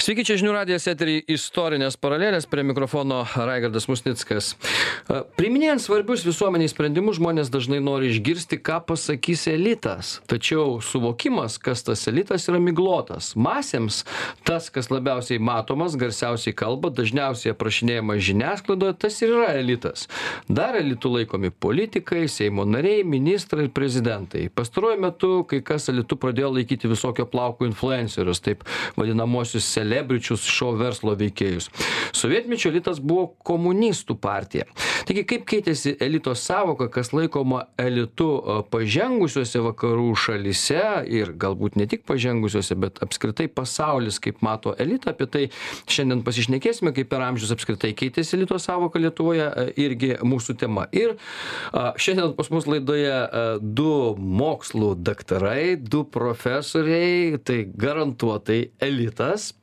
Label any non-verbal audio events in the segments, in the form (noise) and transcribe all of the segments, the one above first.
Sveiki, čia žinių radijas eterį istorinės paralelės, prie mikrofono Raigardas Musnickas. Priminėjant svarbius visuomeniai sprendimus, žmonės dažnai nori išgirsti, ką pasakys elitas. Tačiau suvokimas, kas tas elitas, yra miglotas. Masėms tas, kas labiausiai matomas, garsiausiai kalba, dažniausiai aprašinėjamas žiniasklaidoje, tas ir yra elitas. Dar elitų laikomi politikai, Seimo nariai, ministrai ir prezidentai. Pastaruoju metu kai kas elitų pradėjo laikyti visokio plauko influencerius, taip vadinamosius selektorius selebričius šou verslo veikėjus. Sovietmečio elitas buvo komunistų partija. Taigi kaip keitėsi elito savoka, kas laikoma elitu pažengusiuose vakarų šalise ir galbūt ne tik pažengusiuose, bet apskritai pasaulis, kaip mato elitą, apie tai šiandien pasišnekėsime, kaip per amžius apskritai keitėsi elito savoka Lietuvoje, irgi mūsų tema. Ir šiandien pas mus laidoje du mokslų daktarai, du profesoriai, tai garantuotai elitas,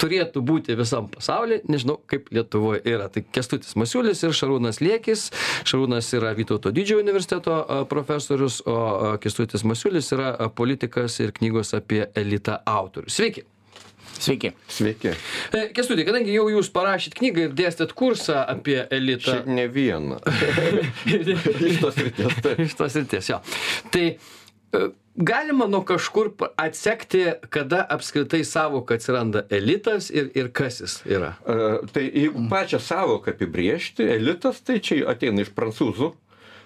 turėtų būti visam pasauly nežinau kaip lietuvoj yra tai kęstutis masiulis ir šarūnas liekis šarūnas yra vytauto didžiojo universiteto profesorius o kęstutis masiulis yra politikas ir knygos apie elitą autorius sveiki Sveiki. Sveiki. E, Kestutė, kadangi jau jūs parašyt knygą ir dėstėt kursą apie elitą. Šiaip ne vieną. (laughs) Iš tos ryties. Iš tos ryties, jo. Tai galima nuo kažkur atsekti kada apskritai sąvoka atsiranda elitas ir ir kas jis yra. Tai jeigu pačią sąvoką apibrėžti elitas tai čia ateina iš prancūzų.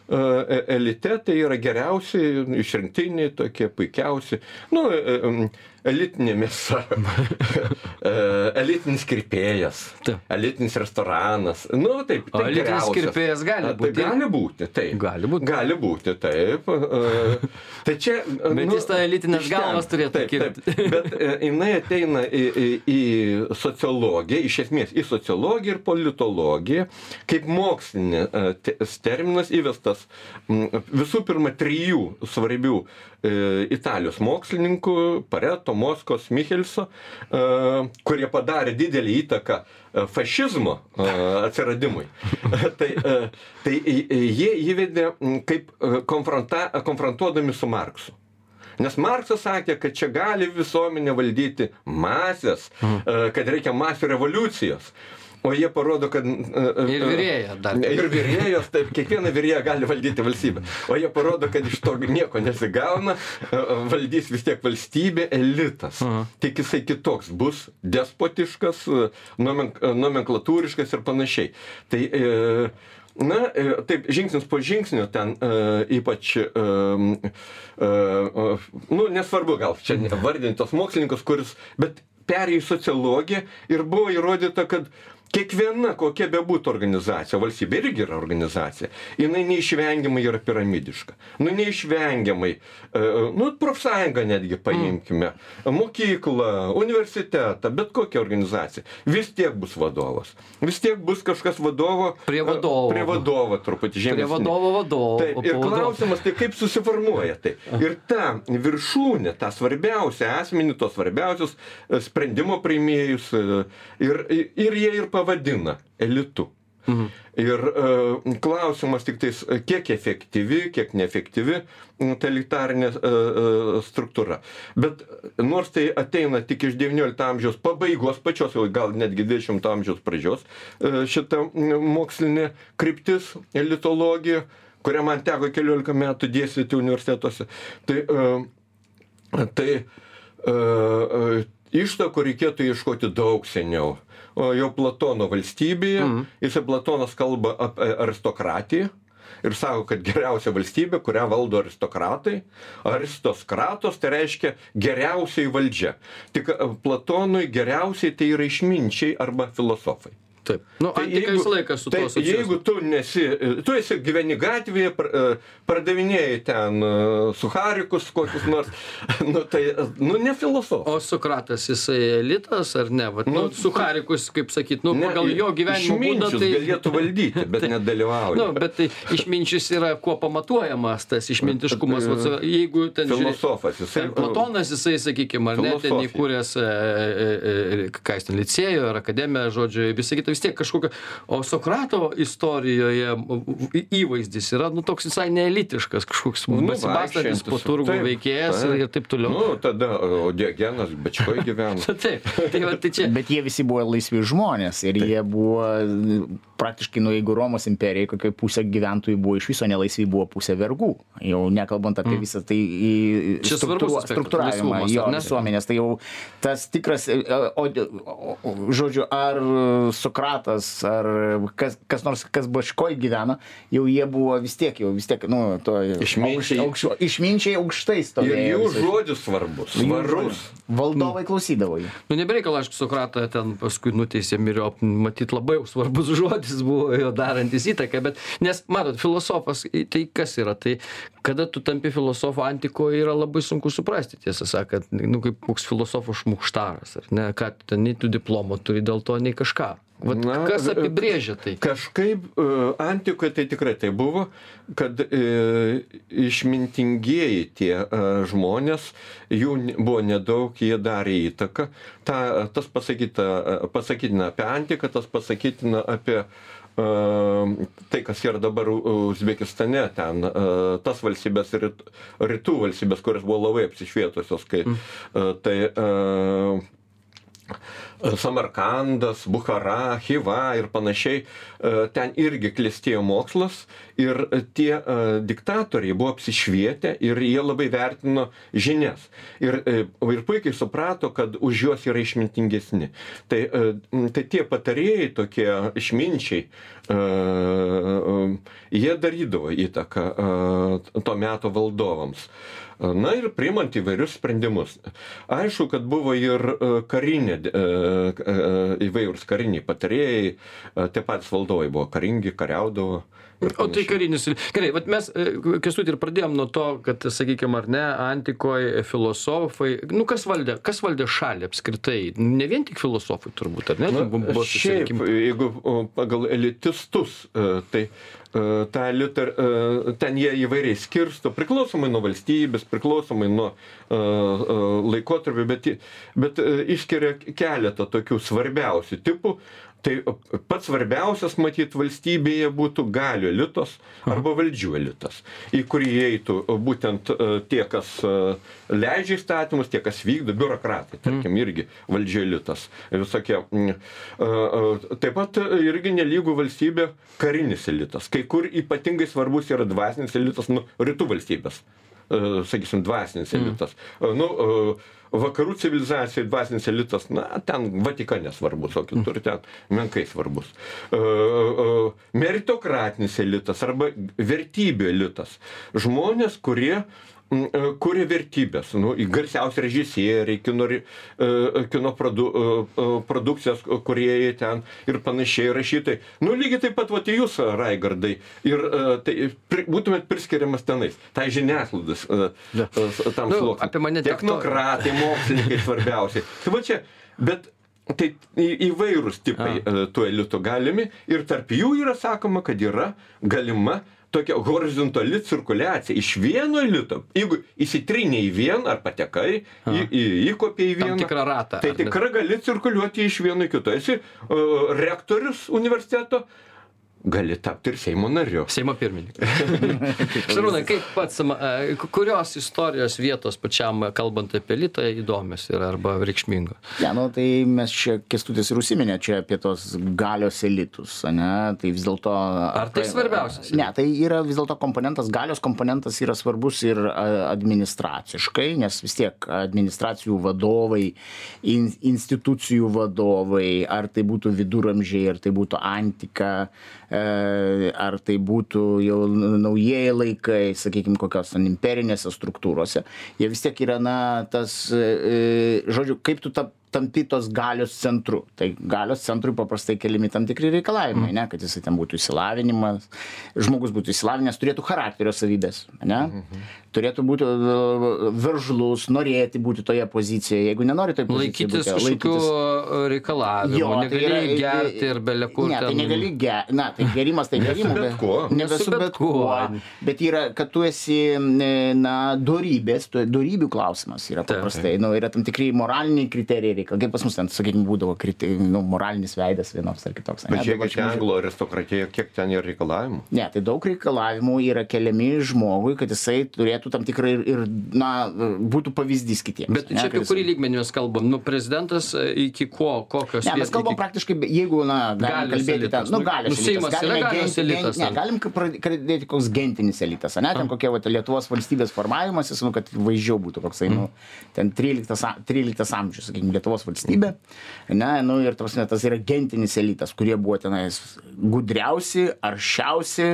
E, elite tai yra geriausi išrinktiniai tokie puikiausi. Nu elitinė mėsa, (laughs) e, elitinis kirpėjas, elitinis restoranas. Nu, taip, tai elitinis kirpėjas gali būti. Tai gali būti, taip. Gali būti. Gali būti, taip. E, tai čia. Bet nu, jis tą elitinės galvas turėtų taip, kirpti. Taip, bet e, jinai ateina į, į, į sociologiją, iš esmės į sociologiją ir politologiją, kaip mokslinis terminas įvestas visų pirma trijų svarbių Italijos mokslininkų, Pareto, Moskos, Michelso, kurie padarė didelį įtaką fašizmo atsiradimui. (laughs) tai, tai jie įvedė kaip konfronta, konfrontuodami su Marksu. Nes Marksas sakė, kad čia gali visuomenė valdyti masės, kad reikia masių revoliucijos. O jie parodo, kad... Ir vyrėja dar. Ir vyrėjos, taip, kiekviena vyrėja gali valdyti valstybę. O jie parodo, kad iš to nieko nesigauna, valdys vis tiek valstybė elitas. -huh. Tik jisai kitoks bus, despotiškas, nomenk nomenklatūriškas ir panašiai. Tai... E, Na, taip, žingsnis po žingsnio ten uh, ypač, uh, uh, nu, nesvarbu gal čia vardinti tos mokslininkus, kuris, bet perėjo į sociologiją ir buvo įrodyta, kad kiekviena kokia bebūtų organizacija valstybė irgi yra organizacija jinai neišvengiamai yra piramidiška. Nu neišvengiamai e, nu profsąjungą netgi paimkime mokyklą universitetą bet kokią organizaciją. Vis tiek bus vadovas. Vis tiek bus kažkas vadovo prie vadovo. prie vadovo truputį žemesni prie vadovo vadovo taip ir klausimas tai kaip susiformuoja tai? Ir ta viršūnė tą svarbiausią asmenį tuos svarbiausius e, sprendimo priėmėjus e, ir ir jie ir pavadina elitu. Mhm. Ir uh, klausimas tik tais, kiek efektyvi, kiek neefektyvi totalitarinė uh, uh, struktūra. Bet nors tai ateina tik iš XIX amžiaus pabaigos, pačios jau gal netgi XX amžiaus pradžios, uh, šita mokslinė kryptis elitologija, kurią man teko keliolika metų dėstyti universitetuose, tai, uh, tai uh, uh, ištakų reikėtų ieškoti daug seniau o jau Platono valstybėje, mhm. jisai Platonas kalba apie aristokratiją ir sako, kad geriausia valstybė, kurią valdo aristokratai, aristokratos tai reiškia geriausiai valdžia. Tik Platonui geriausiai tai yra išminčiai arba filosofai. Taip. Nu, tai jeigu, visą laiką su tai, to asocijuosi. Jeigu tu nesi, tu esi gyveni gatvėje, pardavinėjai ten suharikus kokius nors, (laughs) nu tai, nu ne filosofas. O Sokratas jisai elitas ar ne? Vat, nu, nu, suharikus, kaip sakyt, nu, ne, pagal jo gyvenimo būdą tai... galėtų valdyti, bet (laughs) tai, nedalyvauja. Nu, bet tai išminčius yra kuo pamatuojamas tas išmintiškumas. Vat, (laughs) jeigu ten... Filosofas, jisai. Platonas, jisai, sakykime, ar ne, ten įkūręs, e, e, e, ką jis ten licėjų ar akademiją, žodžiu, visą kitą vis tiek kažkokio o sokrato istorijoje įvaizdis yra nu toks visai neelitiškas kažkoks Nu, besibastantis po turgų Taip, veikėjas taip. ir, ir taip toliau Nu, tada o, Diogenas Bečkoj gyveno. (laughs) taip tai va tai čia Bet jie visi buvo laisvi žmonės ir jie buvo praktiškai, nu, jeigu Romos imperijai kokia pusė gyventojų buvo iš viso nelaisvi, buvo pusė vergų. Jau nekalbant apie visą tai į Mm. Čia svarbus aspektas, struktūravimą jo visuomenės. Tai jau tas tikras, e, o, o, o, žodžiu, ar Sokratas, ar kas, kas nors, kas Baškoj gyveno, jau jie buvo vis tiek, jau vis tiek, nu, to Išminčiai. aukš- aukš- išminčiai aukštai Ir stovėjo. jų visais. žodis svarbus, Jų svarus. Valdovai klausydavo jų. Nu, nebereikalo, aišku, Sokratą ten paskui nuteisė miriop, matyt, labai svarbus (laughs) žodis buvo jo darantis įtaką, bet, nes, matot, filosofas, tai kas yra, tai kada tu tampi filosofu antikoje yra labai sunku suprasti, tiesą sakant, nu, kaip koks filosofo šmukštaras, ar ne, tu ten, nei tu diplomo turi dėl to, nei kažką. Vat, Na, kas e, apibrėžia tai? Kažkaip e, antikoje tai tikrai tai buvo, kad e, išmintingieji tie e, žmonės, jų buvo nedaug, jie darė įtaką. Ta, tas pasakyta, e, pasakytina apie antiką, tas pasakytina apie e, tai, kas yra dabar Uzbekistane, ten tas valstybės, ryt- rytų valstybės, kurios buvo labai apsišvietusios, kai e, tai Samarkandas, Bukhara, Hiva ir panašiai, e, ten irgi klestėjo mokslas ir tie e, diktatoriai buvo apsišvietę ir jie labai vertino žinias. Ir, e, ir puikiai suprato, kad už juos yra išmintingesni. Tai, e, tai tie patarėjai, tokie išminčiai, e, e, jie darydavo įtaką e, to meto valdovams. Na ir priimant įvairius sprendimus. Aišku, kad buvo ir e, karinė, e, e, įvairūs kariniai patarėjai, tie patys valdovai buvo karingi, kariaudavo. O tai karinis. Gerai, bet mes, kestut, ir pradėjom nuo to, kad, sakykime, ar ne, antikoje filosofai, nu kas valdė, kas valdė šalį apskritai, ne vien tik filosofai turbūt, ar ne? Na, šiaip, jeigu pagal elitistus, tai tą elitą, e, ten jie įvairiai skirsto, priklausomai nuo valstybės, priklausomai nuo e, e, laikotarpio, bet, bet e, išskiria keletą tokių svarbiausių tipų. Tai pats svarbiausias, matyt, valstybėje būtų galių elitas arba valdžių elitas, į kurį įeitų būtent e, tie, kas e, leidžia įstatymus, tie, kas vykdo, biurokratai, tarkim, irgi valdžių elitas. Visokie. mm, e, e, Taip pat irgi nelygų valstybė karinis elitas. Kai kur ypatingai svarbus yra dvasinis elitas, nu, rytų valstybės e, sakysim, dvasinis elitas. E, Nu, vakarų civilizacijai dvasinis elitas, na, ten Vatikane svarbus, o kitur ten menkai svarbus. Meritokratinis elitas arba vertybių elitas. Žmonės, kurie mm, e, kuria vertybės. Nu, garsiausi režisieriai, kino, ri- e, kino produ, e, e, produkcijos kuriejai ten ir panašiai rašytai. Nu, lygiai taip pat, va, jūs, Raigardai, ir e, tai pri, būtumėt priskiriamas tenais. Tai e, e, tam Nu, sluoksniui. apie mane tiek to- Technokratai, mokslininkai svarbiausiai. (laughs) Tai va čia, bet tai įvairūs tipai e, tų elitų galimi ir tarp jų yra sakoma, kad yra galima tokia horizontali cirkuliacija iš vieno elito. Jeigu įsitrinė į vieną ar patekai, į, į, įkopė į vieną. tikrą ratą. Tai tikrai gali cirkuliuoti iš vieno į kito. Esi uh, rektorius universiteto, gali tapti ir Seimo nariu. Seimo pirmininkas. (laughs) Šarūnai, kaip pats, e, kurios istorijos vietos pačiam, e, kalbant apie litą, įdomios yra arba reikšmingos? Ne, nu, tai mes čia, kestutis ir užsiminė čia apie tos galios elitus, ne, tai vis dėlto... Ar tai svarbiausias Ne, tai yra vis dėlto komponentas, galios komponentas yra svarbus ir a, administraciškai, nes vis tiek administracijų vadovai, in, institucijų vadovai, ar tai būtų viduramžiai, ar tai būtų antika, e, ar tai būtų jau naujieji laikai, sakykime, kokios imperinėse struktūrose, jie vis tiek yra, na, tas, e, žodžiu, kaip tu ta, tampi tos galios centru. Tai galios centrui paprastai keliami tam tikri reikalavimai, ne, kad jisai ten būtų įsilavinimas, žmogus būtų įsilavinęs, turėtų charakterio savybės, ne, turėtų būti e, veržlus, norėti būti toje pozicijoje, jeigu nenori pozicijoje. Laikytis kažkokių reikalavimų, Jo, tai negali yra- gerti ir belia kur Ne, tai negali gerti. Na, tai gerimas tai gerimu. bet kuo. Ne su bet kuo. Bet yra, kad tu esi, na, dorybės, tu- dorybių klausimas yra paprastai. Nu, yra tam tikri moraliniai kriterijai reikalai kaip pas mus ten sakykim būdavo kriti nu moralinis veidas vienoks ar kitoks Bet dabar čia anglo aristokratija, kiek ten yra reikalavimų. Ne, tai daug reikalavimų yra keliami žmogui, kad jisai turėtų tam tikrą ir, ir na, būtų pavyzdys kitiems. Bet čia apie kurį lygmenį mes kalbam? Nu, prezidentas e, iki ko, kokios Ne, mes kalbam iki- praktiškai, jeigu, na, galim kalbėti ten, nu, Nu, galios nu, Seimas yra galios elitas, Ne, galim kalbėti koks gentinis elitas, ne, ten kokia va, Lietuvos valstybės formavimasis, nu, kad vaizdžiau būtų koksai, nu, ten 13, a- 13 amžius, sakykime, Lietuvos valstybė, ne, nu, ir tas, tas yra gentinis elitas, kurie buvo tenais gudriausi, aršiausi,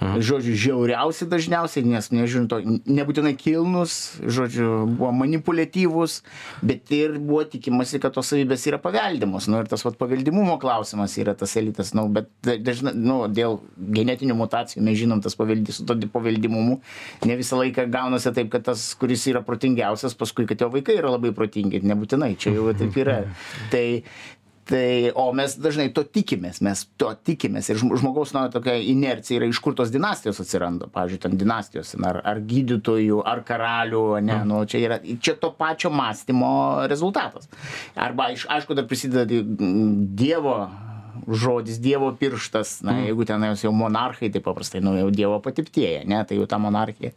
žodžiu, žiauriausi dažniausiai, nes, to, nebūtinai kilnus, žodžiu, buvo manipuliatyvus, bet ir buvo tikimasi, kad tos savybės yra paveldimos. Nu, ir tas vat, paveldimumo klausimas yra tas elitas. Nu, bet dažnai, nu, dėl genetinių mutacijų mes žinom tas paveldis su to paveldimumu. Ne visą laiką gaunasi taip, kad tas, kuris yra protingiausias, paskui, kad jo vaikai yra labai protingi. Nebūtinai, čia jau taip yra. (laughs) Tai, Tai, o mes dažnai to tikimės, mes to tikimės. Ir žm- žmogaus na, tokia inercija yra, iš kur tos dinastijos atsiranda, pavyzdžiui, ten dinastijos, ar, ar gydytojų, ar karalių, ne, nu, čia yra, čia to pačio mąstymo rezultatas. Arba, iš- aišku, dar prisideda mm, Dievo žodis, Dievo pirštas, na, jeigu ten jau monarchai, tai paprastai, nu, jau Dievo patiptėja, ne, tai jau ta monarchija.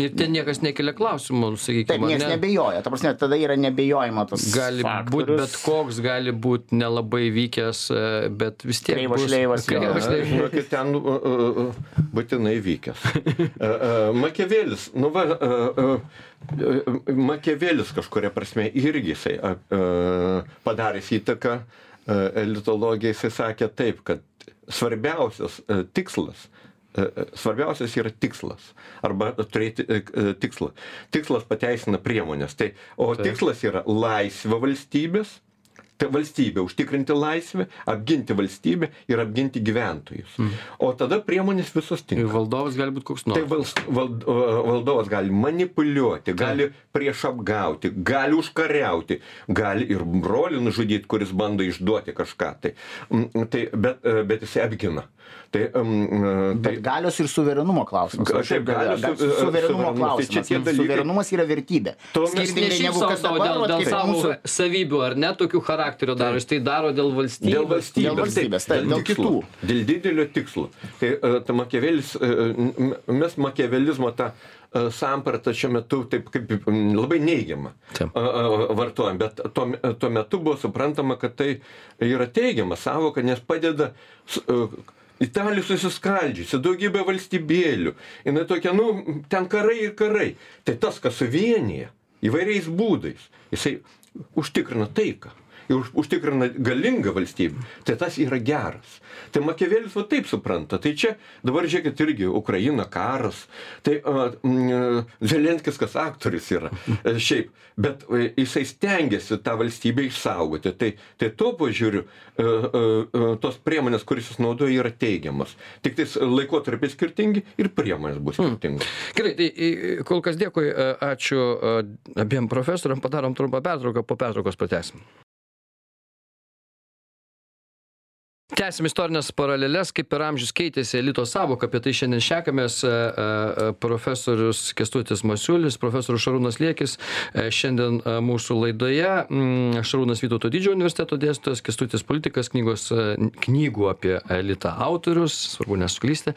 Ir ten niekas nekelia klausimų, Taip, sakykime. niekas nebejoja, ta prasme, tada yra nebejojama tas Gali būti bet koks, gali būti nelabai vykęs, e, bet vis tiek. Kreivas bus- šleivas. Kreivas šleivas. Žinokit, ten uh, uh, uh, būtinai vykęs. Uh, uh, Makiavelis, nu va, uh, uh, Makiavelis kažkuria prasme irgi jisai padaręs įtaką uh, elitologijai, jisai sakė taip, kad svarbiausias uh, tikslas uh, Svarbiausias yra tikslas. Arba turėti tikslą. Tikslas pateisina priemonės. Tai, o Taip. tikslas yra laisvė valstybės, tai valstybė užtikrinti laisvę, apginti valstybę ir apginti gyventojus. O tada priemonės visos Ir tinka. valdovas gali būti koks Tai nors. vals, vald, valdovas gali manipuliuoti, gali prieš apgauti, gali užkariauti, gali ir brolį nužudyti, kuris bando išduoti kažką. Tai, Mm, tai, bet, bet jisai apgina. Tai, um, tai, Bet galios ir suverenumo klausimas. Taip, galios, gal- su- suverenumo suverenumas, tai klausimas. čia tie nes dalykai- Suverenumas yra vertybė. Skirtingai negu kad dabar, dėl, vat dėl savo mūsų- savybių, ar ne, tokių charakterio daro, jis tai daro dėl valstybės. Dėl valstybės, Dėl valstybės, taip, dėl tikslo, kitų. Dėl didelio tikslo. Tai, e, ta Makiavelis, e, mes Makiavelizmo tą e, sampratą šiuo metu taip kaip labai neigiamą e, e, vartojam, bet tuo, tuo metu buvo suprantama, kad tai yra teigiama savoka, nes padeda e, Italija susiskaldžiusi, daugybė valstybėlių. Jis tokia, nu, ten karai ir karai. Tai tas, kas suvienyje įvairiais būdais, jisai užtikrina taiką. Ir už- užtikrina galingą valstybę. Tai tas yra geras. Tai Makiavelis va taip supranta. Tai čia dabar žiūrėkit irgi Ukraina, karas. Tai mm, Zelenskis, kas aktorius yra. e, Šiaip. Bet e, jisai stengiasi tą valstybę išsaugoti. Tai, tai tuo požiūriu e, e, tos priemonės, kuris jis naudoja, yra teigiamas. Tik tais laikotarpiai skirtingi ir priemonės bus skirtingos. Gerai, tai kol kas dėkui, ačiū abiem profesoriam, padarom trumpą pertrauką, po pertraukos pratęsim. Tęsim istorinės paralelės, kaip per amžius keitėsi elito savoka, apie tai šiandien šnekamės e, e, profesorius Kestutis Masiulis, profesorius Šarūnas Liekis, e, šiandien mūsų laidoje mm, Šarūnas Vytauto didžiojo universiteto dėstytojas, Kestutis politikas, knygos, knygų apie elitą autorius, svarbu nesuklysti,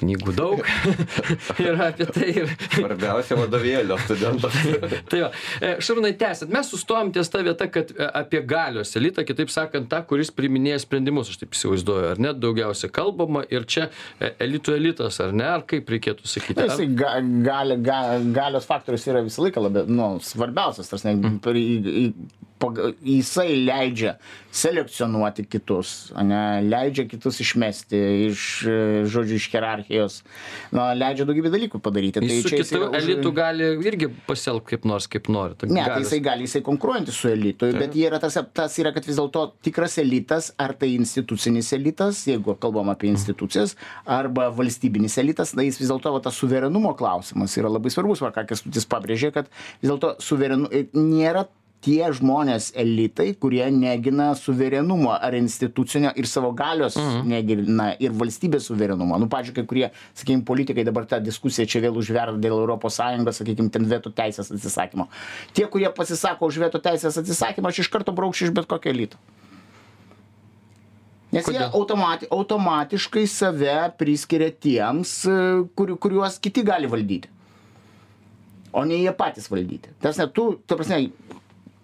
knygų daug (laughs) yra apie tai ir (laughs) Svarbiausia vadovėlio studentas. (laughs) tai va, Šarūnai, tęsant, mes sustojom ties tą vietą, kad apie galios elitą, kitaip sakant, tą, kuris priminėja sprendimus, aš taip įsivaizduoju, ar net daugiausia kalbama ir čia e, elito elitas, ar ne, ar kaip reikėtų sakyti. Ar, Jisai ga, gali, ga, galios faktorius yra visą laiką labiau, nu, svarbiausias, tas, ne, per, į, į, pag- jisai leidžia selekcionuoti kitus, ne, leidžia kitus išmesti iš, e, žodžiu, iš hierarchijos, na, leidžia daugybę dalykų padaryti. jis su čia jis kitu yra už- elitu gali irgi pasielgti kaip nors, kaip nori. Ne, tai galios. jisai gali, jisai konkuruojantis su elitu, bet jie yra tas, tas yra, kad vis dėlto tikras elitas, ar tai institucinis elitas, jeigu kalbam apie institucijas, arba valstybinis elitas, tai jis vis dėlto tas suverenumo klausimas yra labai svarbus, va, ką Kestutis pabrėžė, kad vis dėlto suverenu, nėra tie žmonės elitai kurie negina suverenumo ar institucinio ir savo galios negina ir valstybės suverenumo. Nu pavyzdžiui kai kurie sakykim politikai dabar ta diskusija čia vėl užverda dėl europos sąjungos sakykim ten veto teisės atsisakymo. Tie kurie pasisako už veto teisės atsisakymą aš iš karto braukčiau iš bet kokio elito. Nes jie Kodėl? automati automatiškai save priskiria tiems e, kur kuriuos kiti gali valdyti. O ne jie patys valdyti. Ta prasme tu ta prasme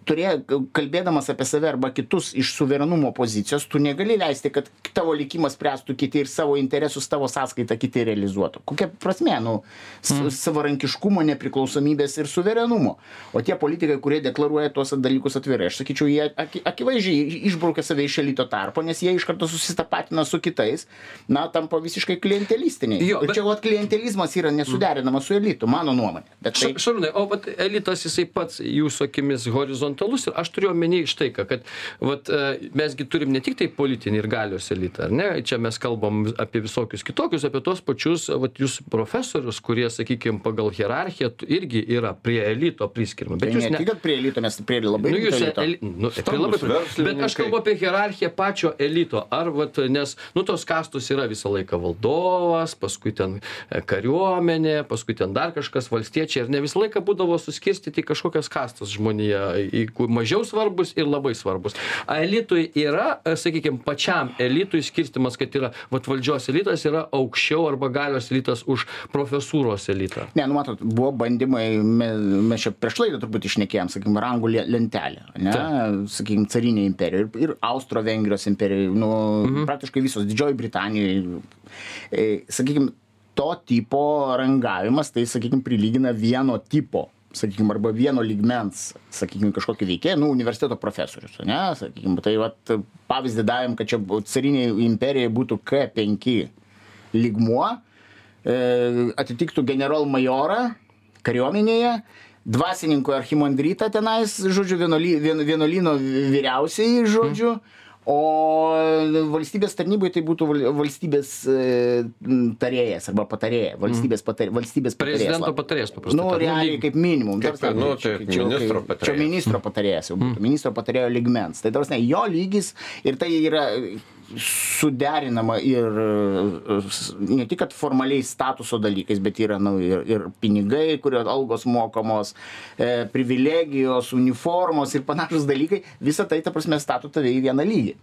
turė kalbėdamas apie save arba kitus iš suverenumo pozicijos tu negali leisti kad tavo likimą spręstų kiti ir savo interesus tavo sąskaita kiti realizuotų. Kokia prasmė nu s savarankiškumo nepriklausomybės ir suverenumo. O tie politikai kurie deklaruoja tuos dalykus atvirai aš sakyčiau jie aki akivaizdžiai išbraukia save iš elito tarpo nes jie iš karto susitapatina su kitais na tampa visiškai klientelistiniai. Jo, bet- čia vat klientelizmas yra nesuderinamas su elitu mano nuomone bet tai Ša- Šarūnai, o vat elitas jisai pats jūsų akimis horizontalus ir aš turiu omeny štai ką, kad vat, e, mesgi turim ne tik tai politinį ir galios elitą, ar ne? Čia mes kalbam apie visokius kitokius, apie tos pačius vat, jūs profesorius, kurie, sakykime, pagal hierarchiją irgi yra prie elito priskirima. tai Bet jūs ne tik kad prie elito mes prie labai Nu, jūs elito. eli, nu, prie labai, bet aš kalbu apie hierarchiją pačio elito. Ar, vat, nes, nu, tos kastos yra visą laiką valdovas, paskui ten e, kariuomenė, paskui ten dar kažkas valstiečiai. Ir ne visą laiką būdavo suskirstyti į kažkokias kastas žmonėje, į kur mažiau svarbus ir labai svarbus. A elitui yra, sakykime, pačiam elitui skirstimas, kad yra, vat, valdžios elitas yra aukščiau arba galios elitas už profesūros elitą. Ne, nu matot, buvo bandymai, me- mes čia prieš laidą turbūt išnekėjom, sakykime, rangų le- lentelę, ne, sakykime, carinė imperija ir, ir Austro-Vengrijos imperija, nu, mhm. praktiškai visos Didžioji Britanijoje, e, sakykime, to tipo rangavimas, tai, sakykime, prilygina vieno tipo sakykime, arba vieno lygmens, sakykime, kažkokį veikėją, nu, universiteto profesorius, ne, sakykime, tai vat, pavyzdį davėm, kad čia bu- carinė imperija būtų K5 lygmuo, e, atitiktų generolmajorą kariuomenėje, dvasininkų archimandrytą tenais, žodžiu, vienuoly, vien, vienuolyno vyriausiai, žodžiu. O valstybės tarnybai tai būtų val- valstybės e, tarėjas arba patarėja, valstybės, patar, valstybės patarėjas. Prezidento patarėjas paprastai. Nu, tariant. realiai kaip minimum. Kaip, prasme, nu, čia- tai čia jau ministro patarėjas. Čia ministro patarėjas jau būtų, ministro patarėjo ligmens. Tai tarsi jo lygis ir tai yra suderinama ir e, ne tik, kad formaliai statuso dalykais, bet yra nu, ir, ir pinigai, kurio algos mokamos, e, privilegijos, uniformos ir panašus dalykai. Visą tai, ta prasme, stato tave į vieną lygį.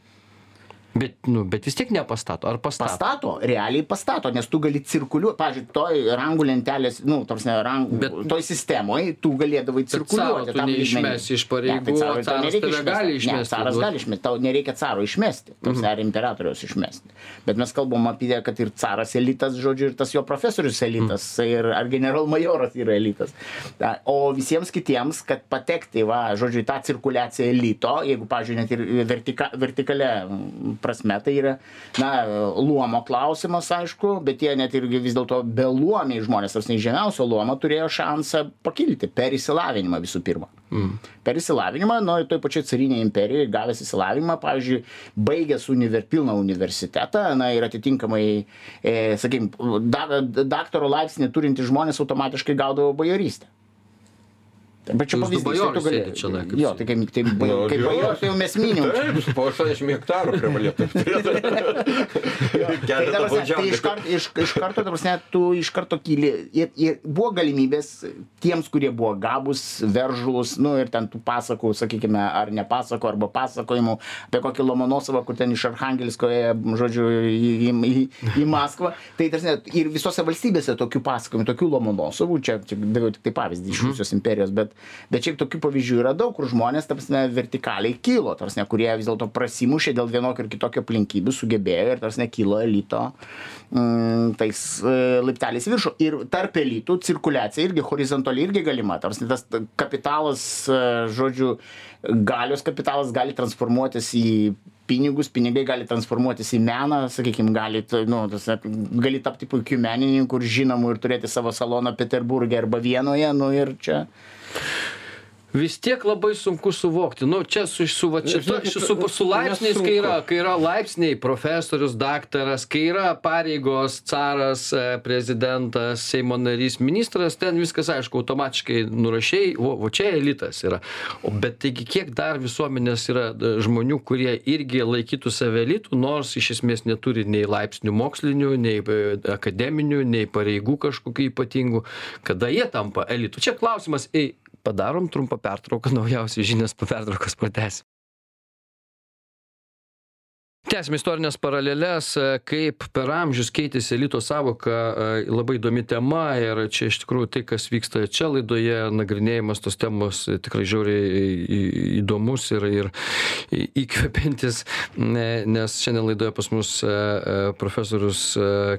Bet, nu, bet vis tiek nepastato. Ar pastato? Pastato, realiai pastato, nes tu gali cirkuliuoti, pavyzdžiui, toj rangų lentelės, nu, tarsi, rangų, Bet- toj sistemoje tu galėdavai cirkuliuoti. tam neišmesi iš pareigų, Ne, tai caras tave išmesti. gali Ne, išmesti, caras duot. gali išmesti, tau nereikia caro išmesti, mhm. ar imperatoriaus išmesti. Bet mes kalbam apie kad ir caras elitas, žodžiu, ir tas jo profesorius elitas, Mhm. ir ar generalmajoras yra elitas. Ta, O visiems kitiems, kad patekti, va, žodžiu, į tą cirkuliaciją elito, jeigu, pavyzdžiui, net ir vertika, vertikalė mm, prasme, tai yra, na, luomo klausimas, aišku, bet jie net irgi vis dėlto beluomiai žmonės, tas nežemiausio luomo, turėjo šansą pakilti per įsilavinimą visų pirma. Mm. Per įsilavinimą, nu, toj pačioj carinėje imperijoje gavęs įsilavinimą, pavyzdžiui, baigęs univer, pilną universitetą, na ir atitinkamai, e, sakykime, da, daktaro laipsnį turintys žmonės automatiškai gaudavo bajorystę. Bet čia pavyzdys, tai tu gali. čionai, kaip Jo, čia. tai kaip, kaip, Nu, kaip jo. bajorus, tai jau mes minim. Taip, po 80 hektarų privalėtų. (laughs) (laughs) Tai, ta Keletą prasme, tai iš, baudžiaunikų. kart, iš, iš karto, ta prasme, tu iš karto kyli. Ir, ir buvo galimybės tiems, kurie buvo gabus, veržlus, nu ir ten tų pasakų, sakykime, ar nepasakų, arba pasakojimų apie kokį Lomonosovą, kur ten iš Arhangelisko, ėjo, žodžiu, į, į, į, į Maskvą. Tai tarsi, ir visose valstybėse tokių pasakojimų, tokių Lomonosovų, čia, čia daviau tik tai pavyzdį iš Rusijos imperijos, bet, bet šiaip tokių pavyzdžių yra daug, kur žmonės, ta prasme, vertikaliai kilo, ta prasme, kurie vis dėlto prasimušė dėl vienokio ir kitokio aplinkybių, sugebėjo ir, ta prasme, kilo elito mm, tais e, laipteliais viršų. Ir tarp elitų cirkuliacija irgi horizontaliai irgi galima. Ta prasme, tas kapitalas, e, žodžiu, galios kapitalas gali transformuotis į pinigus, pinigai gali transformuotis į meną, sakykime, gali, nu, tas, gali tapti puikiu menininku ir žinomu ir turėti savo saloną Peterburgė arba Vienoje, nu ir čia. Vis tiek labai sunku suvokti. Nu čia su su vat šituo Žinokit, su su laipsniais kai yra kai yra laipsniai profesorius daktaras kai yra pareigos caras e, prezidentas seimo narys ministras ten viskas aišku automatiškai nurašei o o čia elitas yra. O bet taigi kiek dar visuomenės yra e, žmonių kurie irgi laikytų save elitu nors iš esmės neturi nei laipsnių mokslinių nei e, akademinių nei pareigų kažkokių ypatingų kada jie tampa elitu. Čia klausimas ei padarom trumpą pertrauką naujausios žinios po pertraukos pratęsim tęsiam istorines paraleles e, kaip per amžius keitėsi elito sąvoka e, labai įdomi tema ir čia iš tikrųjų tai kas vyksta čia laidoje nagrinėjimas tos temos tikrai žiauriai įdomus ir ir įkvepiantis ne- nes šiandien laidoje pas mus e, profesorius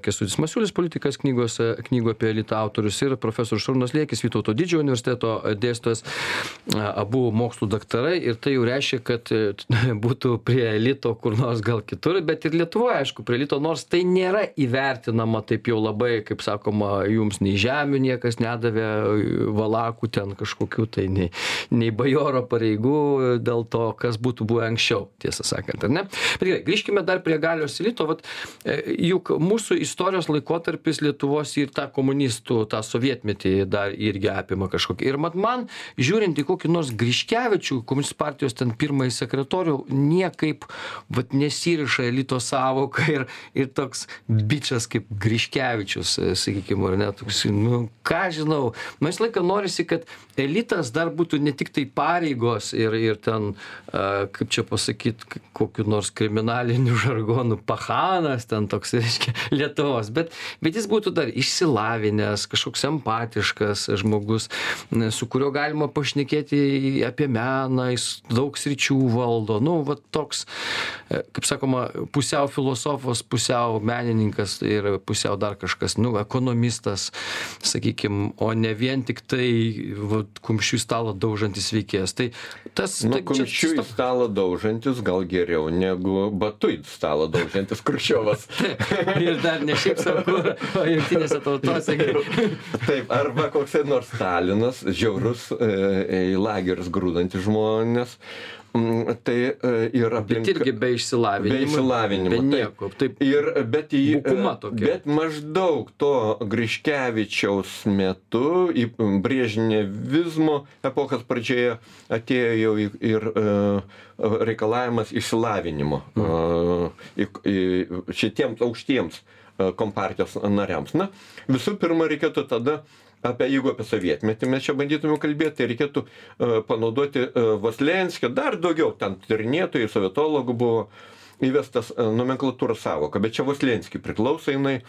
kęstutis masiulis politikas knygos knygų apie elitą autorius ir profesorius šarūnas liekis vytauto didžiojo universiteto dėstytojas abu mokslų daktarai ir tai jau reiškia kad (laughs) būtų prie elito kur nors gal kitur bet ir lietuvoj aišku prie elito nors tai nėra įvertinama taip jau labai kaip sakoma jums nei žemių niekas nedavė valakų ten kažkokių tai nei nei bajoro pareigų dėl to kas būtų buvę anksčiau tiesą sakant ar ne? Bet gerai grįžkime dar prie galios elito vat e, juk mūsų istorijos laikotarpis lietuvos ir tą komunistų tą sovietmetį dar irgi apima kažkokį. Ir mat man žiūrint į kokį nors griškevičių komunistų partijos ten pirmąjį sekretorių niekaip vat nesiriša elito sąvoka ir ir toks bičas kaip griškevičius e, sakykim ar ne toks nu ką aš žinau. Man visą laiką norisi kad elitas dar būtų ne tiktai pareigos ir ir ten a, kaip čia pasakyt kokiu nors kriminaliniu (laughs) žargonu pachanas ten toks (laughs) reiškia lietuvos bet bet jis būtų dar išsilavinęs kažkoks empatiškas žmogus su kuriuo galima pašnekėti apie meną jis daug sričių valdo. Nu vat toks e, kaip sakoma pusiau filosofas pusiau menininkas ir pusiau dar kažkas nu ekonomistas sakykim o ne vien tiktai vat kumščiu į stalą daužantis veikėjas tai tas Nu, taip čia- kumščiu į stalą daužantis gal geriau negu batu į stalą daužantis Kruščiovas. (laughs) ir dar ne šiaip sau kur o jungtinėse tautose (laughs) Taip, arba koks nors Stalinas, žiaurus e, į lagerius grūdantis žmonės. Mm, Tai e, ir aplink... bet irgi be išsilavinimo Be išsilavinimo. be nieko taip Ir, bet, į, tokia. bet maždaug to Griškevičiaus metu, į Brėžnevizmo epochos pradžioje atėjo jau ir e, reikalavimas išsilavinimo e, į- šitiems aukštiems e, kompartijos nariams. Na, visų pirma, reikėtų tada apie, jeigu apie sovietmetį mes čia bandytume kalbėti, tai reikėtų uh, panaudoti uh, Vaslenskio, dar daugiau ten tyrinėtojų, sovietologų buvo įvestas uh, nomenklatūros savoka, bet čia Vaslenskiui priklauso jinai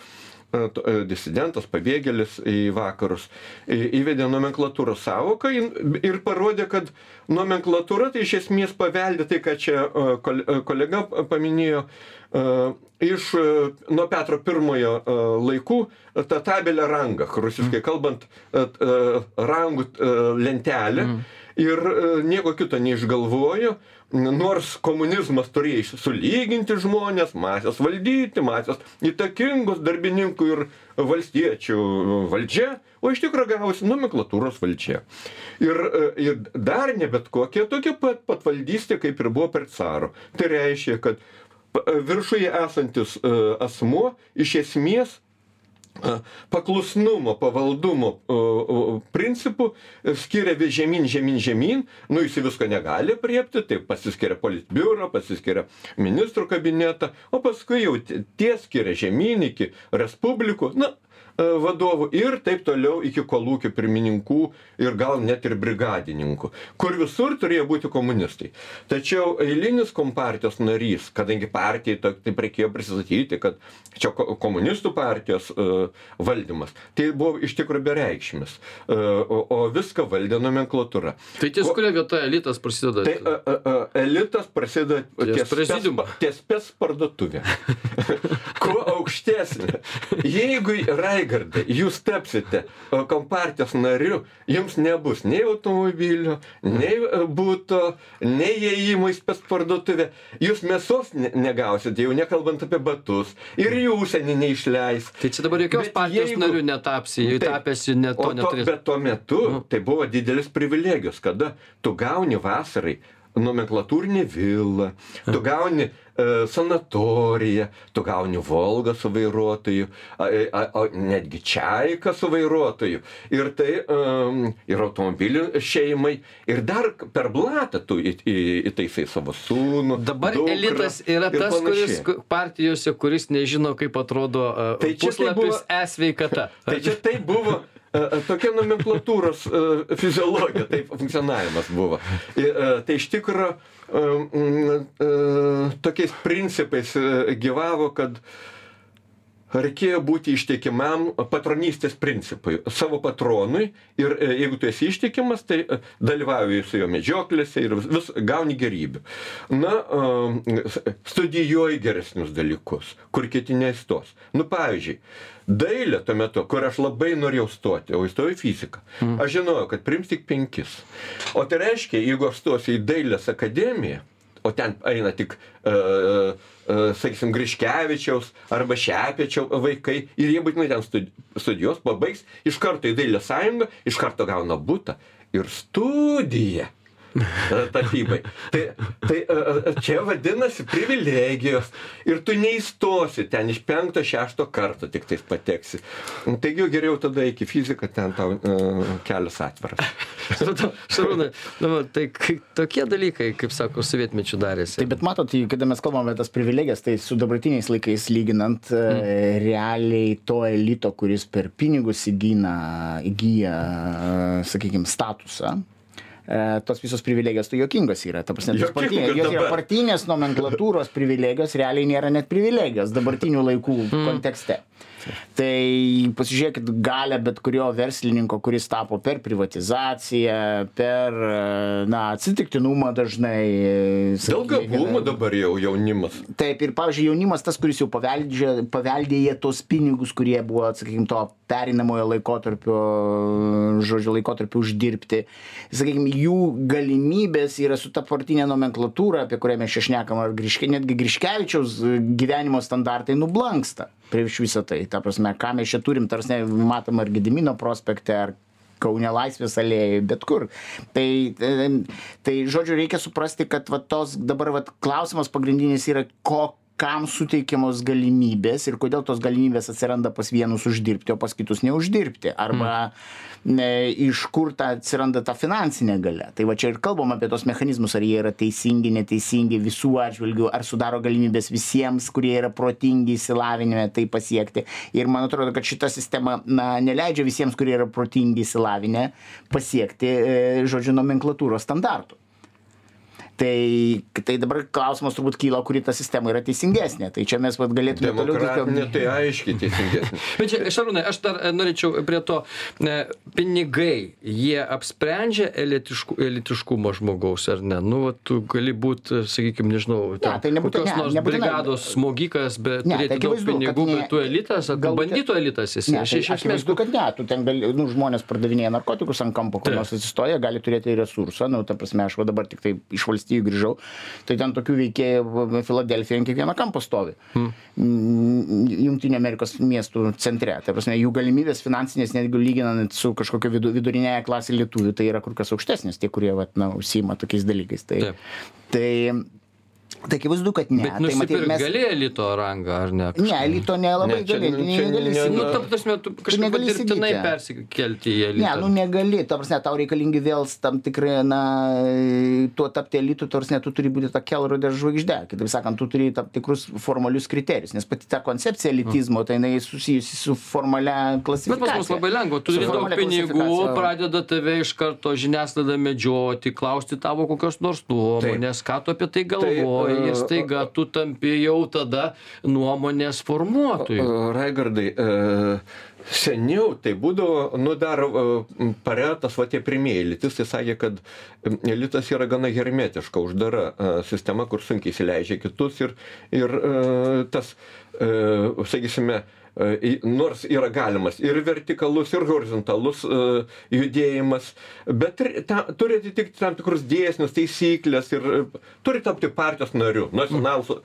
disidentas, pabėgėlis į vakarus, įvedė nomenklatūros savoką ir parodė, kad nomenklatūra tai iš esmės paveldė tai, ką čia uh, kolega paminėjo, iš nuo Petro I laikų tą tabelę rangą, rusiškai kalbant, uh, uh, rangų lentelę. Ir uh, nieko kito neišgalvojo, nors komunizmas turėjo sulyginti žmonės, masės valdyti, masės įtakingus darbininkų ir valstiečių valdžia, o iš tikrųjų gavosi nomenklatūros valdžia. Ir, e, ir dar ne bet kokia tokia pat patvaldystė, kaip ir buvo per caro. Tai reiškia, kad viršuje esantis e, asmuo iš esmės paklusnumo, pavaldumo principų skiria vis žemyn, žemyn, žemyn, nu jis visko negali priepti, tai pasiskiria politbiuro, pasiskiria ministrų kabinetą, o paskui jau tie skiria žemyn iki respublikų, na, vadovų ir taip toliau iki kolūkių pirmininkų ir gal net ir brigadininkų, kur visur turėjo būti komunistai. Tačiau eilinis kompartijos narys, kadangi partijai taip reikėjo prisistatyti, kad čia ko- komunistų partijos uh, valdymas, tai buvo iš tikrųjų bereikšmis, uh, o, o viską valdė nomenklatūra. tai ties Ko- kuria vieta elitas prasideda Tai a, a, elitas prasideda Ties ties ties spec parduotuvė. (laughs) Kuo aukštesnė. Jeigu raigardai jūs tapsite kompartijos nariu jums nebus nei automobilio nei e, buto nei įėjimo į spec parduotuvę jūs mėsos ne negausit jau nekalbant apie batus ir į užsienį neišleis Tai čia dabar jokios Bet partijos jeigu- nariu netapsi, Taip. tapęsi ne to neturės. bet tuo metu tai buvo didelis privilegijos, kada tu gauni vasarai nomenklatūrinį vilą, tu gauni e, sanatoriją, tu gauni Volgą su vairuotoju, a, a, a, netgi Čiaiką su vairuotoju. Ir tai um, ir automobilių šeimai. Ir dar per blatą tu į- į- įtaisai savo sūnų. Dabar dukrą elitas yra tas, kuris partijose, kuris nežino, kaip atrodo uh, Tai puslapis buvo- e-sveikata. Tai čia tai buvo e, e, tokia nomenklatūros e, fiziologija, taip funkcionavimas buvo. E, Tai iš tikrųjų tokiais principais e, gyvavo, kad reikėjo būti ištikimam patronystės principui savo patronui ir e, jeigu tu esi ištikimas, tai e, dalyvauji su jo medžioklėse ir vis, gauni gerybių. Na, e, studijuoji geresnius dalykus, kur kiti neįstos. Nu, pavyzdžiui, dailė tuo metu, kur aš labai norėjau stoti, o įstojau į fiziką. Aš žinojau, kad priims tik penkis. O tai reiškia, jeigu aš stosiu į dailės akademiją, o ten eina tik, uh, uh, sakysim, Griškevičiaus arba Šepiečio vaikai ir jie būtinai ten studi- studijuos, pabaigs, iš karto į Dailės sąjungą, iš karto gauna būtą ir studiją. Tapybai. Tai, tai čia vadinasi privilegijos ir tu neįstosi ten iš penkto, šešto karto tik tais pateksi. Taigi geriau tada iki fiziką, ten tau uh, kelias atviras. Šarūnai, nu, tai tokie dalykai, kaip sako, sovietmečių darėsi. Tai bet matot, kada mes kalbame apie tas privilegijas, tai su dabartiniais laikais lyginant, mm. realiai to elito, kuris per pinigus įgyna, įgyja, sakykime, statusą, tos visos privilegijos tai jokingos yra. Ta prasme, tos partinės, jos yra partinės nomenklatūros privilegijos, realiai nėra net privilegijos dabartinių laikų mm. kontekste. Tai pasižiūrėkit galę bet kurio verslininko, kuris tapo per privatizaciją, per e, na, atsitiktinumą dažnai. e, Dėl gabumų dabar jau jaunimas. Taip, ir pavyzdžiui, jaunimas tas, kuris jau paveldžia, paveldėja tos pinigus, kurie buvo, sakykime, to perinamojo laikotarpio, žodžiu, laikotarpio uždirbti. Sakykime, jų galimybės yra su ta partinė nomenklatūra, apie kurią mes čia šnekam, ar griške, netgi Griškevičiaus gyvenimo standartai nublanksta prieš visą tai. Ta prasme, ką mes čia turim, tarsi matom ar Gedimino prospekte, ar Kaune laisvės alėjai, bet kur. Tai, tai, tai žodžiu, reikia suprasti, kad va, tos dabar va, klausimas pagrindinis yra, ko, kam suteikiamos galimybės ir kodėl tos galimybės atsiranda pas vienus uždirbti, o pas kitus neuždirbti. Arba ne, iš kur ta atsiranda ta finansinė galia. Tai va čia ir kalbam apie tos mechanizmus, ar jie yra teisingi, neteisingi visų atžvilgių, ar sudaro galimybės visiems, kurie yra protingi įsilavinime, tai pasiekti. Ir man atrodo, kad šita sistema na, neleidžia visiems, kurie yra protingi įsilavinę, pasiekti, e, žodžiu, nomenklatūros standartų. Tai, tai dabar klausimas turbūt kyla, kuri ta sistema yra teisingesnė. Tai čia mes vat, galėtume toliau Demokratinė tai aiškiai teisingesnė. (laughs) Bet čia, Šarūnai, aš dar e, norėčiau prie to, ne, pinigai, jie apsprendžia elitišku, elitiškumą žmogaus, ar ne? Nu, va, tu gali būti, sakykime, nežinau, ten, tai nebūtinai- kokios ne, nors nebūtinai. brigados smogikas, bet Ne, turėti tai daug pinigų, ne- bet tu elitas, ar tu galbūt- bandyto elitas esi. Ne, Aš tai iš esmės, akivaizdu, kad ne, tu ten gali, nu, žmonės pardavinėja narkotikus ant kampo, kur nors atsistoja, gali turėti resursą, nu, ta prasme, aš dabar tik tai iš valstybių grįžau, tai ten tokių veikėjų Filadelfija ant kiekvieno kampo stovi. Hmm. Junktinio Amerikos miestų centre. Tai prasme, jų galimybės finansinės, netgi lyginant su kažkokio vidu, vidurinėje klasė lietuvių, tai yra kur kas aukštesnės, tie, kurie, vat, na, užsima tokiais dalykais. Tai, Taip. tai, tai akivaizdu, kad ne. bet tai nusipirk mes... gali elito rangą, ar ne? Ne, elito nelabai Ne, čia- gali. čia negali ne- įsigyti. Nu, ta prasme, tu kažkaip negali dirbtinai įsigyti. persikelti į Ne, elitą. nu negali, ta prasme, tau reikalingi vėl tam tikrai, na, tuo tapti elitu, ta prasme, tu turi būti ta kelrodė žvaigždė. Kitaip sakant, tu turi tam tikrus formalius kriterijus, nes pati ta koncepcija elitizmo, tai jinai susijusi su formalia Bet pas klasifikacija. mus labai lengva, tu turi daug pinigų, klasifikacija. pradeda tave iš karto žiniasklaida medžioti, klausti tavo kokios nors nuomonės, ką tu apie tai galvoji, Tai, ir staiga tu tampi jau tada nuomonės formuotoju. Raigardai, e, seniau tai būdavo, nu dar e, paretas, va tie pirmieji elitistai sakė, kad elitas yra gana hermetiška, uždara e, sistema, kur sunkiai įsileidžia kitus ir, ir tas, sakysime, nors yra galimas ir vertikalus, ir horizontalus e, judėjimas, bet ta, turi atitikti tam tikrus dėsnius, taisyklės ir e, turi tapti partijos nariu, nacionalų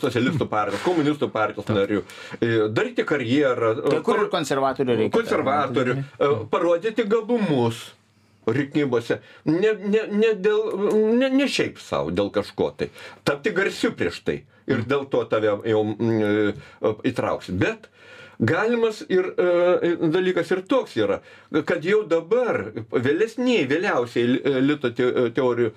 socialistų partijos, komunistų partijos nariu, e, daryti karjerą, e, Kai kur ir konservatorių reikia. konservatorių, e, parodyti gabumus rinkimuose, ne, ne, ne, dėl, ne, ne šiaip savo, dėl kažko tai, tapti garsiu prieš tai ir dėl to tave jau mm, e, įtrauks. Bet galimas ir e, dalykas ir toks yra, kad jau dabar vėlesniai, vėliausiai elito te, teorijų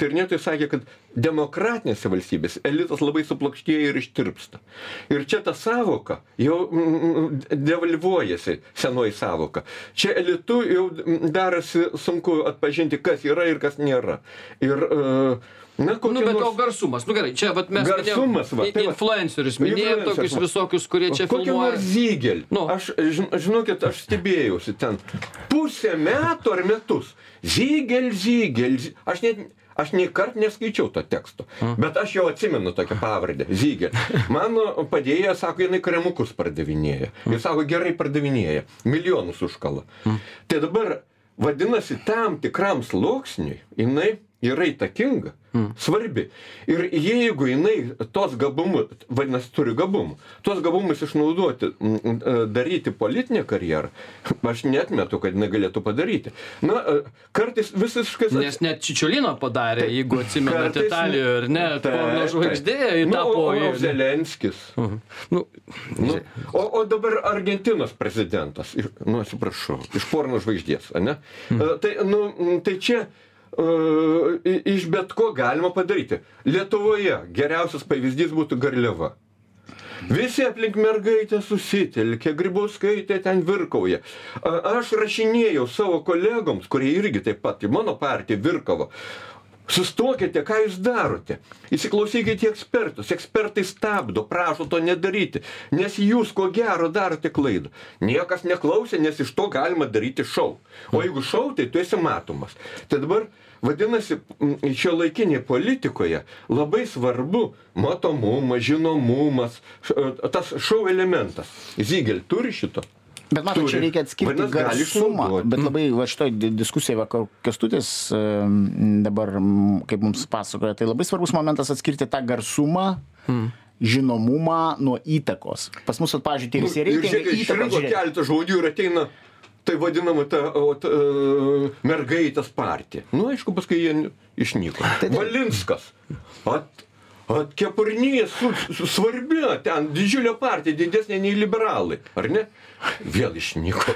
tyrinėtojai sakė, kad demokratinėse valstybėse elitas labai suplokštėja ir ištirpsta. Ir čia ta savoka jau devalvuojasi, senoji savoka. Čia elitu jau darosi sunku atpažinti, kas yra ir kas nėra. Ir, e, na, Nu, kokie bet o nors- garsumas, nu gerai, čia vat mes Garsumas, va, minėjom tai va. influencerius, minėjom tokius visokius, kurie čia Kokį filmuoja. nors zygelį. Nu. Aš, žin- žinokit, aš stebėjausi ten. Pusę metų ar metus. Zygel, zygel. zy- Aš net. Aš nei kart neskaičiau to teksto, bet aš jau atsimenu tokią pavardę - Zygė. Mano padėjėja sako, jinai kremukus pardavinėja. Ir sako, gerai pardavinėja. Milijonus užkala. Tai dabar, vadinasi, tam tikram sluoksniui jinai yra įtakinga, svarbi. Ir jeigu jinai tos gabumus, vadinasi, turi gabumų, tuos gabumus išnaudoti, mm, mm, daryti politinę karjerą, (laughs) aš netmetu, kad jinai galėtų padaryti. Na, e, kartais visiškai... Nes net Čičiolino padarė, jeigu atsimenate Kartais- Italijoje, ar ne, porno žvaigždė, Nu, tapo o- o į- Zelenskis. Nu, Nu, o, o dabar Argentinos prezidentas, nu atsiprašau, iš porno žvaigždės, ne? E, Tai, nu, tai čia e, iš bet ko galima padaryti. Lietuvoje geriausias pavyzdys būtų Garliava. Visi aplink mergaitę susitelkė, grybauskaitė ten virkauja. Aš rašinėjau savo kolegoms, kurie irgi taip pat į mano partiją virkavo. Sustokite, ką jūs darote. Įsiklausykite į ekspertus. Ekspertai stabdo, prašo to nedaryti. Nes jūs ko gero darote klaidą. Niekas neklausė, nes iš to galima daryti šau. O jeigu šau, tai tu esi matomas. Tai dabar, vadinasi, šio laikinėje politikoje labai svarbu matomumas, žinomumas, š- tas šau elementas. Zygel turi šito. Bet matot, čia reikia atskirti Vadinas, gali garsumą. Bet labai va šitoj di- diskusijoj vakar Kestutis em, dabar, kaip mums pasakoja, tai labai svarbus momentas atskirti tą garsumą, žinomumą nuo įtakos. Pas mus, pavyzdžiui, tie visi Nu, ir reitingai išrinko keletą žmonių ir ateina tai vadinama ta o, ta, e, mergaitės partija. Nu, aišku, paskui jie išnyko. Tai. Valinskas. At, at su, svarbi, ten didžiulė partija, didesnė nei liberalai. Ar ne? Vėl išnyko.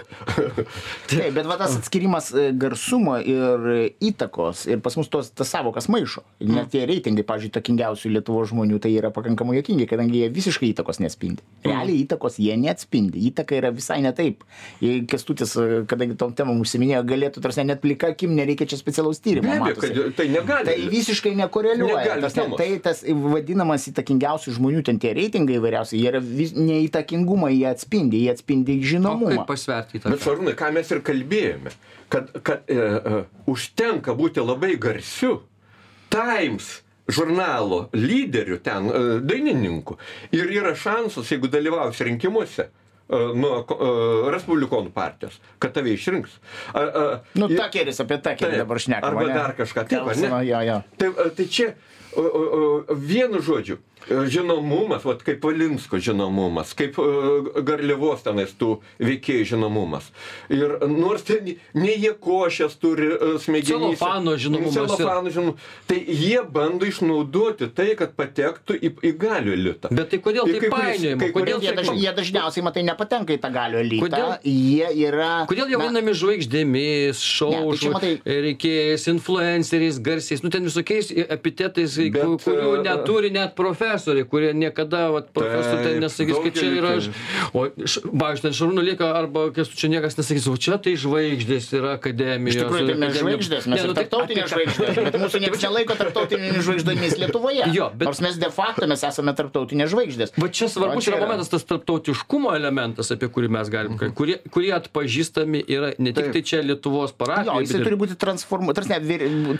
Taip, bet va tas atskirimas e, garsumo ir įtakos ir pas mus tos, tas savokas maišo. Net tie reitingai, pavyzdžiui, takingiausių Lietuvo žmonių, tai yra pakankamai jokingi, kadangi jie visiškai įtakos nespindi. Realiai įtakos jie neatspindi. Įtaka yra visai ne taip. Kestutis, e, kadangi tom temom užsiminėjo, galėtų, tarsi net plika akim, nereikia čia specialaus tyrimo. Be abejo, tai negali. Tai visiškai nekoreliuoja. Negali Tas, ne, tai tas vadinamas įtakingiausių žmonių, ten tie reitingai įvairiausiai, jie yra vis, neįtakingumą, jie atspindi, jie atspindi kaip žinomumą. pasverti tą? Bet šarūnai, ką mes ir kalbėjome, kad, kad e, e, užtenka būti labai garsiu. Times žurnalo lyderių ten, e, dainininkų. Ir yra šansas, jeigu dalyvausi rinkimuose e, nuo e, Respublikonų partijos, kad tave išrinks. A, a, Nu, ir- takeris apie takerį Taip, dabar šnekam. Arba ane? dar kažką. Taip, ne? Jo, jo. Tai, tai čia o, o, o, vienu žodžiu, žinomumas, vat, kaip Valinsko žinomumas, kaip e, Garliavos tenais tų veikėjų žinomumas. Ir nors ten ne jie košės turi e, smegenys. Celofano žinomumas Celofano žinomumas. Tai jie bando išnaudoti tai, kad patektų į, į galių elitą. Bet tai kodėl kuris- painiojama? Kodėl Jie, daž, jie dažniausiai, matai, nepatenka į tą galių elitą. Kodėl- Jie yra. Kodėl jie na, vadinami žvaigždėmis, šou Ne, tai čia matai- reikėjais, influenceriais, garsiais, nu ten visokiais epitetais, Bet, ku- kurių e, neturi net profesoriai, kurie niekada, vat, profesorių nesakys, kad čia yra, ž- o, pavyzdžiui, ten šarūnų lieka, arba kas čia niekas nesakys, o čia tai žvaigždės yra akademijos. Iš tikrųjų, tai mes žvaigždės, mes ir nu tai tarptautinės žvaigždės, bet mūsų (laughs) niekas nelaiko tarptautinėmis žvaigždėmis Lietuvoje. Jo, bet- Nors mes de facto mes esame tarptautinės žvaigždės. Va čia svarbus yra momentas, tas tarptautiškumo elementas, apie kurį mes galim kurie, kurie atpažįstami yra ne tik tai čia Lietuvos Jo, parapijoje, jisai turi būti transformuotas,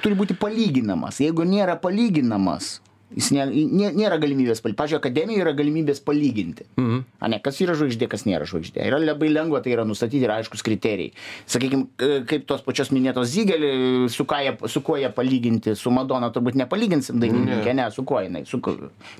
turi būti palyginamas. Jeigu nėra palyginamas, Jis nė, nė, nėra galimybės, pal- pavyzdžiui, akademijoje yra galimybės palyginti. Mhm. A ne, kas yra žvaigždė, kas nėra žvaigždė. Yra labai lengva, tai yra nustatyti ir aiškus kriterijai. Sakykime, kaip tos pačios minėtos Zygelį, su, jie- su kuo jie palyginti, su Madona turbūt nepalyginsim dainininkė, ne, su kuo jinai. Su,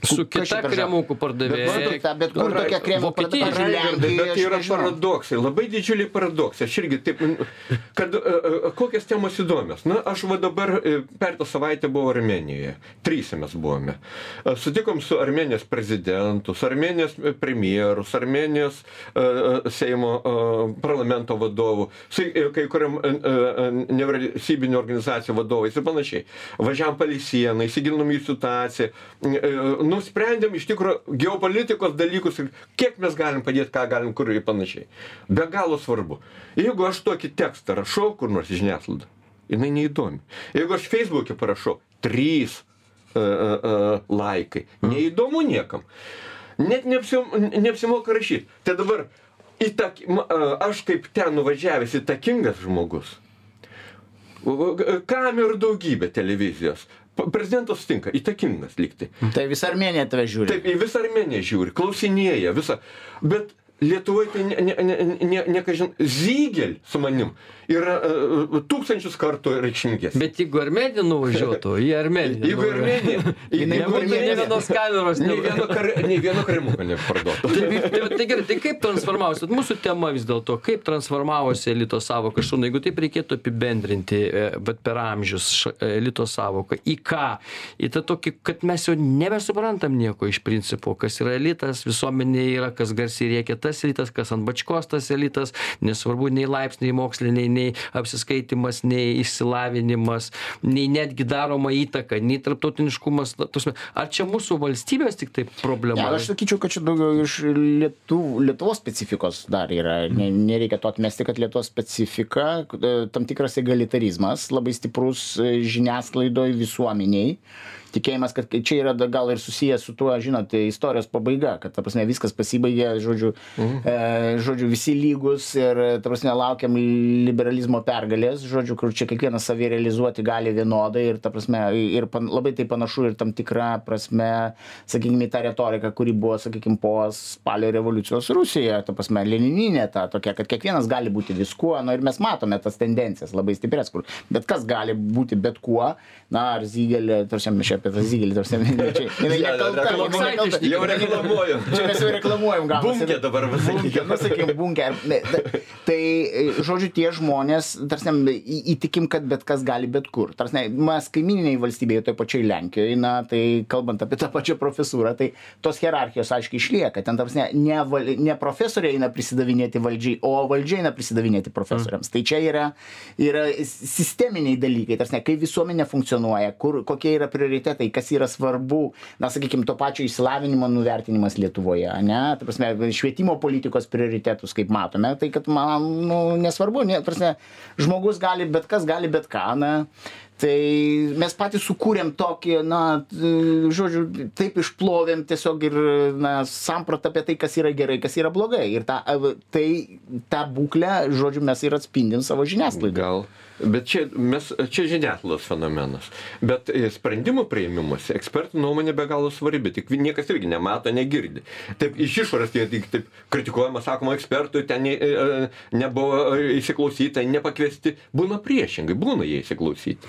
Su čia kita kremukų Bet, pardavėja. kur ta- bet kur tokia kremų Vokietija, pardavėja? Raigardai, Lenkijoj, bet aš yra paradoksai, labai didžiuliai paradoksai. Aš irgi taip, mm, kad e, e, kokios temos įdomios. Na, aš va dabar e, per tą savaitę buvau Armenijoje. Trysia mes buvome. E, Sutikom su Armenijos prezidentu, su Armenijos premjeru, su Armenijos e, e, Seimo e, parlamento vadovu, su e, kai kuriam e, e, nevyriausybinio organizacijų vadovais ir panašiai. Važiavam palei sieną, įsigilinom į situaciją, e, nusprendėm iš tikrųjų geopolitikos dalykus ir kiek mes galim padėti, ką galim, kur ir panašiai. Be galo svarbu. Jeigu aš tokį tekstą rašau kur nors į žiniasklaidą, jinai neįdomi. Jeigu aš Facebook'e parašau trys laikai, neįdomu niekam. Net neapsim, neapsimoka rašyti. Tai dabar įtak, aš kaip ten nuvažiavęs įtakingas žmogus, kam ir daugybė televizijos. Prezidentas sutinka, įtakingas liktai. Tai visa Armenija tave žiūri. Taip, į visą Armeniją žiūri, klausinėja visą. Bet Lietuvoje tai ne, ne, ne, ne, ne kažin, Zygel su manim yra uh, tūkstančius kartų reikšmingesnis. Bet jeigu Armenija nuvažiuotų, į Armeniją. Jeigu Armenija, Nebūtų nei vienos kameros, nei vieno, kar, nei vieno karimuko neparduotų. (laughs) Tai, tai, tai gerai, tai kaip transformavosi, mūsų tema vis dėlto, kaip transformavosi elito savoka, šūna, jeigu taip reikėtų apibendrinti, e, bet per amžius š- elito savoka, į ką? Į tą tokį, kad mes jau nebesuprantam nieko iš principo, kas yra elitas, visuomenėje yra, kas garsiai rėkia tas elitas, kas ant bačkos tas elitas, nesvarbu nei laipsniai moksliniai, nei apsiskaitimas, nei išsilavinimas, nei netgi daroma įtaka, nei tarptautiniškumas. Ar čia mūsų valstybės tik tai problema? Ne, aš sakyčiau, kad čia daugiau iš Lietu, Lietuvos specifikos dar yra. Ne, nereikia to atmesti, kad Lietuvos specifika, e, tam tikras egalitarizmas, labai stiprus e, žiniasklaidoje, visuomeniai. Tikėjimas, kad čia yra gal ir susijęs su tuo, žinot, istorijos pabaiga, kad, ta prasme, viskas pasibaigė, žodžiu, e, žodžiu visi lygus ir, ta prasme, laukiam liberalizmo pergalės, žodžiu, kur čia kiekvienas savį realizuoti gali vienodai ir, ta prasme, ir pan, labai tai panašu ir tam tikrą prasme, sakykime, tą retoriką, kuri buvo, sakykime, po spalio revoliucijos Rusijoje, ta prasme, lenininė ta tokia, kad kiekvienas gali būti viskuo, na ir mes matome tas tendencijas labai stiprias, kur bet kas gali būti bet kuo, na, ar Zygelė, tarsi mes čia apie tą Zygelį, tarsi, nekalta. Jau reklamuojam. Čia mes jau reklamuojam, gal. Bunkė dabar. Bunkė, nu sakykim, bunkė. Ne, Tai, žodžiu, tie žmonės, tarsi, įtikim, kad bet kas gali bet kur. Tarsi, mes kaimininiai valstybėje, toje pačioje Lenkijoje, na, tai kalbant apie tą pačią profesūrą, tai tos hierarchijos aiškiai išlieka. Ten, tarsi, ne, val- ne profesoriai eina prisidavinėti valdžiai, o valdžiai eina prisidavinėti profesoriams. Tai čia yra, yra sisteminiai dalykai, tarsi, kaip visuomenė funkcionuoja, kur, kokie yra prioritetai, kas yra svarbu, na, sakykime, to pačio išsilavinimo nuvertinimas Lietuvoje, ne, ta prasme, švietimo politikos prioritetus, kaip matome, tai kad man, nu, nesvarbu, ne, prasme, žmogus gali, bet kas gali bet ką, na, tai mes patys sukūrėm tokį, na, žodžiu, taip išplovėm tiesiog ir, na, sampratą apie tai, kas yra gerai, kas yra blogai. Ir tą, tai, tą būklę, žodžiu, mes ir atspindim savo žiniasklaidą. Gal. Bet čia, mes, čia žiniasklaidos fenomenas. Bet e, sprendimų prieimimuose ekspertų nuomonė be galo svarbi, tik niekas irgi nemato, negirdi. Taip iš išorės jie tik taip kritikuojama, sakoma, ekspertų ten ne, e, nebuvo e, įsiklausyta, nepakviesti. Būna priešingai, būna jie įsiklausyti.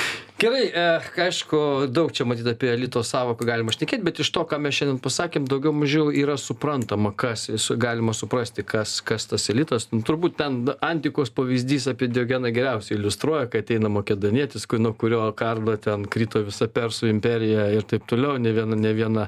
Gerai, e, aišku, daug čia matyti apie elito savoką galima šnekėti, bet iš to, ką mes šiandien pasakėm, daugiau mažiau yra suprantama, kas, galima suprasti, kas, kas tas elitas. Nu, turbūt ten antikos pavyzdys apie Diogeną geriausiai iliustruoja, kai ateina makedonietis, nuo kurio kardo ten krito visa Persų imperija ir taip toliau, ne viena, ne viena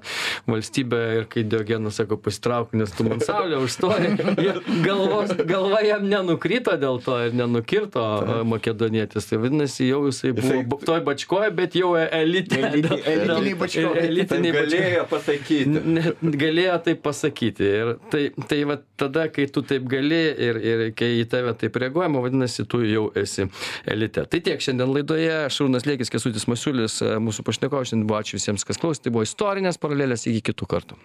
valstybė ir kai Diogenas sako pasitrauk, nes tu man saulę užstoji, (laughs) ir galvos, galva jam nenukrito dėl to ir nenukirto e, makedonietis. Tai vadinasi, jau jisai buvo toj bačkoje, bet jau elitė. Eliti- elitiniai bačkoj. Tai Elitiniai bačkoj. galėjo pasakyti. Net galėjo tai pasakyti. Ir tai, tai va tada, kai tu taip gali ir, ir kai į tave taip reaguojama, vadinasi, tu jau esi elite. Tai tiek šiandien laidoje. Šarūnas Liekis, Kesutis Masiulis, mūsų pašnekovas šiandien buvo. Ačiū visiems, kas klausė. Tai buvo istorinės paralelės iki kitų kartų.